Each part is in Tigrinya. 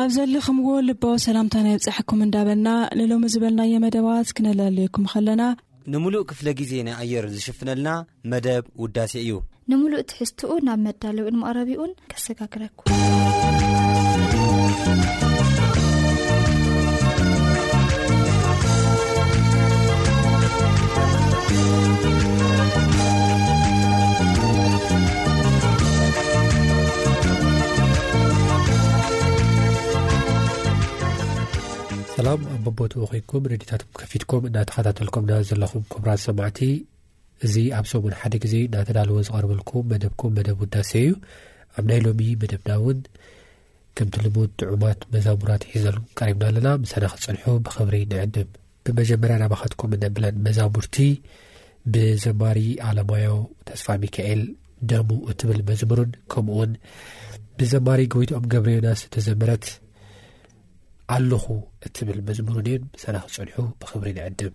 ኣብ ዘለኹምዎ ልባዊ ሰላምታና ይብጻሕኩም እንዳበልና ንሎሚ ዝበልናዮ መደባት ክነላልየኩም ከለና ንምሉእ ክፍለ ግዜ ናይ ኣየር ዝሽፍነልና መደብ ውዳሴ እዩ ንምሉእ ትሕዝትኡ ናብ መዳለዊኡን መቕረቢኡን ከሰጋግረኩም ሰላም ኣብ በቦትኡ ኮንኩም ረድታትም ከፊትኩም እናተኸታተልኩምና ዘለኹም ኩቡራት ሰማዕቲ እዚ ኣብ ሰሙን ሓደ ግዜ እናተዳለወ ዝቐርበልኩም መደብኩም መደብ ውዳሰ እዩ ኣብ ናይ ሎሚ መደብና እውን ከምቲ ልሙድ ጥዑማት መዛሙራት ሒዘሉ ቀሪብና ኣለና ምሳና ክፅንሑ ብክብሪ ንዕድም ብመጀመርያ ናባኸትኩም እነብለን መዛሙርቲ ብዘማሪ ኣለማዮ ተስፋ ሚካኤል ደሙ እትብል መዝሙርን ከምኡውን ብዘማሪ ጎይትኦም ገብረዮናስ እተዘመረት ኣለኹ እትብል መዝሙርን እዮን ምሳና ክፀንሑ ብክብሪ ንዕድም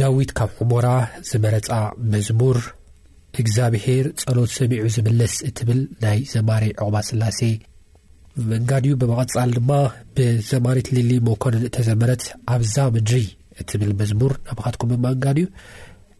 ዳዊት ካብ ሑቦራ ዝመረጻ መዝሙር እግዚኣብሄር ጸሎት ሰሚዑ ዝምለስ እትብል ናይ ዘማሪ ዕቑባ ስላሴ ምእንጋድ እዩ ብምቐጻል ድማ ብዘማሪት ሊሊ መኮንን እተዘመረት ኣብዛ ምድሪ እትብል መዝሙር ናባኻትኩም ብምእንጋድ እዩ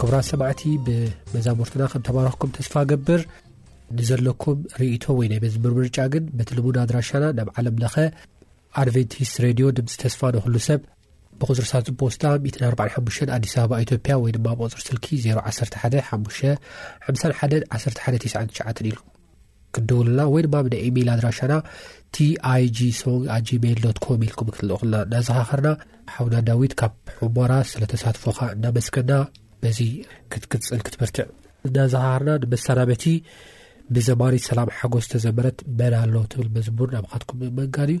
ክብራት ሰማዕቲ ብመዛሙርትና ከም ተባረኽኩም ተስፋ ገብር ንዘለኩም ርእቶ ወይ ናይ መዝምር ምርጫ ግን በቲ ልሙድ ኣድራሻና ናብ ዓለም ለኸ ኣድቨንቲስት ሬድዮ ድምፂ ተስፋ ንክሉ ሰብ ብቁፅሪ ሳጹን ፖስታ 145 ኣዲስ ኣበባ ኢትዮጵያ ወይ ድማ ብቁፅሪ ስልኪ 015511199 ኢልኩም ክትድውሉና ወይ ድማ ብደ ኢሜይል ኣድራሻና ቲኣይጂ ሶንግ ኣ ጂሜይል ዶት ኮም ኢልኩም ክትልእኹልና እናዘኻኸርና ሓውና ዳዊት ካብ ሕሞራ ስለ ተሳትፎኻ እናመስገና በዚ ክትቅፅል ክትብርትዕ እናዘኻኸርና ንመሰናበቲ ብዘማሪት ሰላም ሓጎስ ዝተዘመረት መን ኣሎ ትብል መዝሙር ናብኻትኩም ምእመንጋን እዩ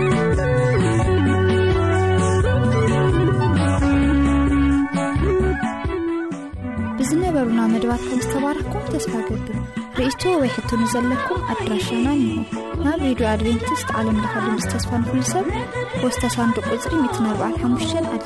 ብዝነበሩና መድባት ከም ዝተባርኩም ተስፋ ገብር ርእቶ ወይ ሕቱ ንዘለኩም ኣድራሻና ኒሆ ናብ ሬድዮ ኣድቨንትስት ዓለም ለኻ ድምፂ ተስፋ ንኹሉ ሰብ ወስተሳንዱ ቁፅሪ 145 ኣዲ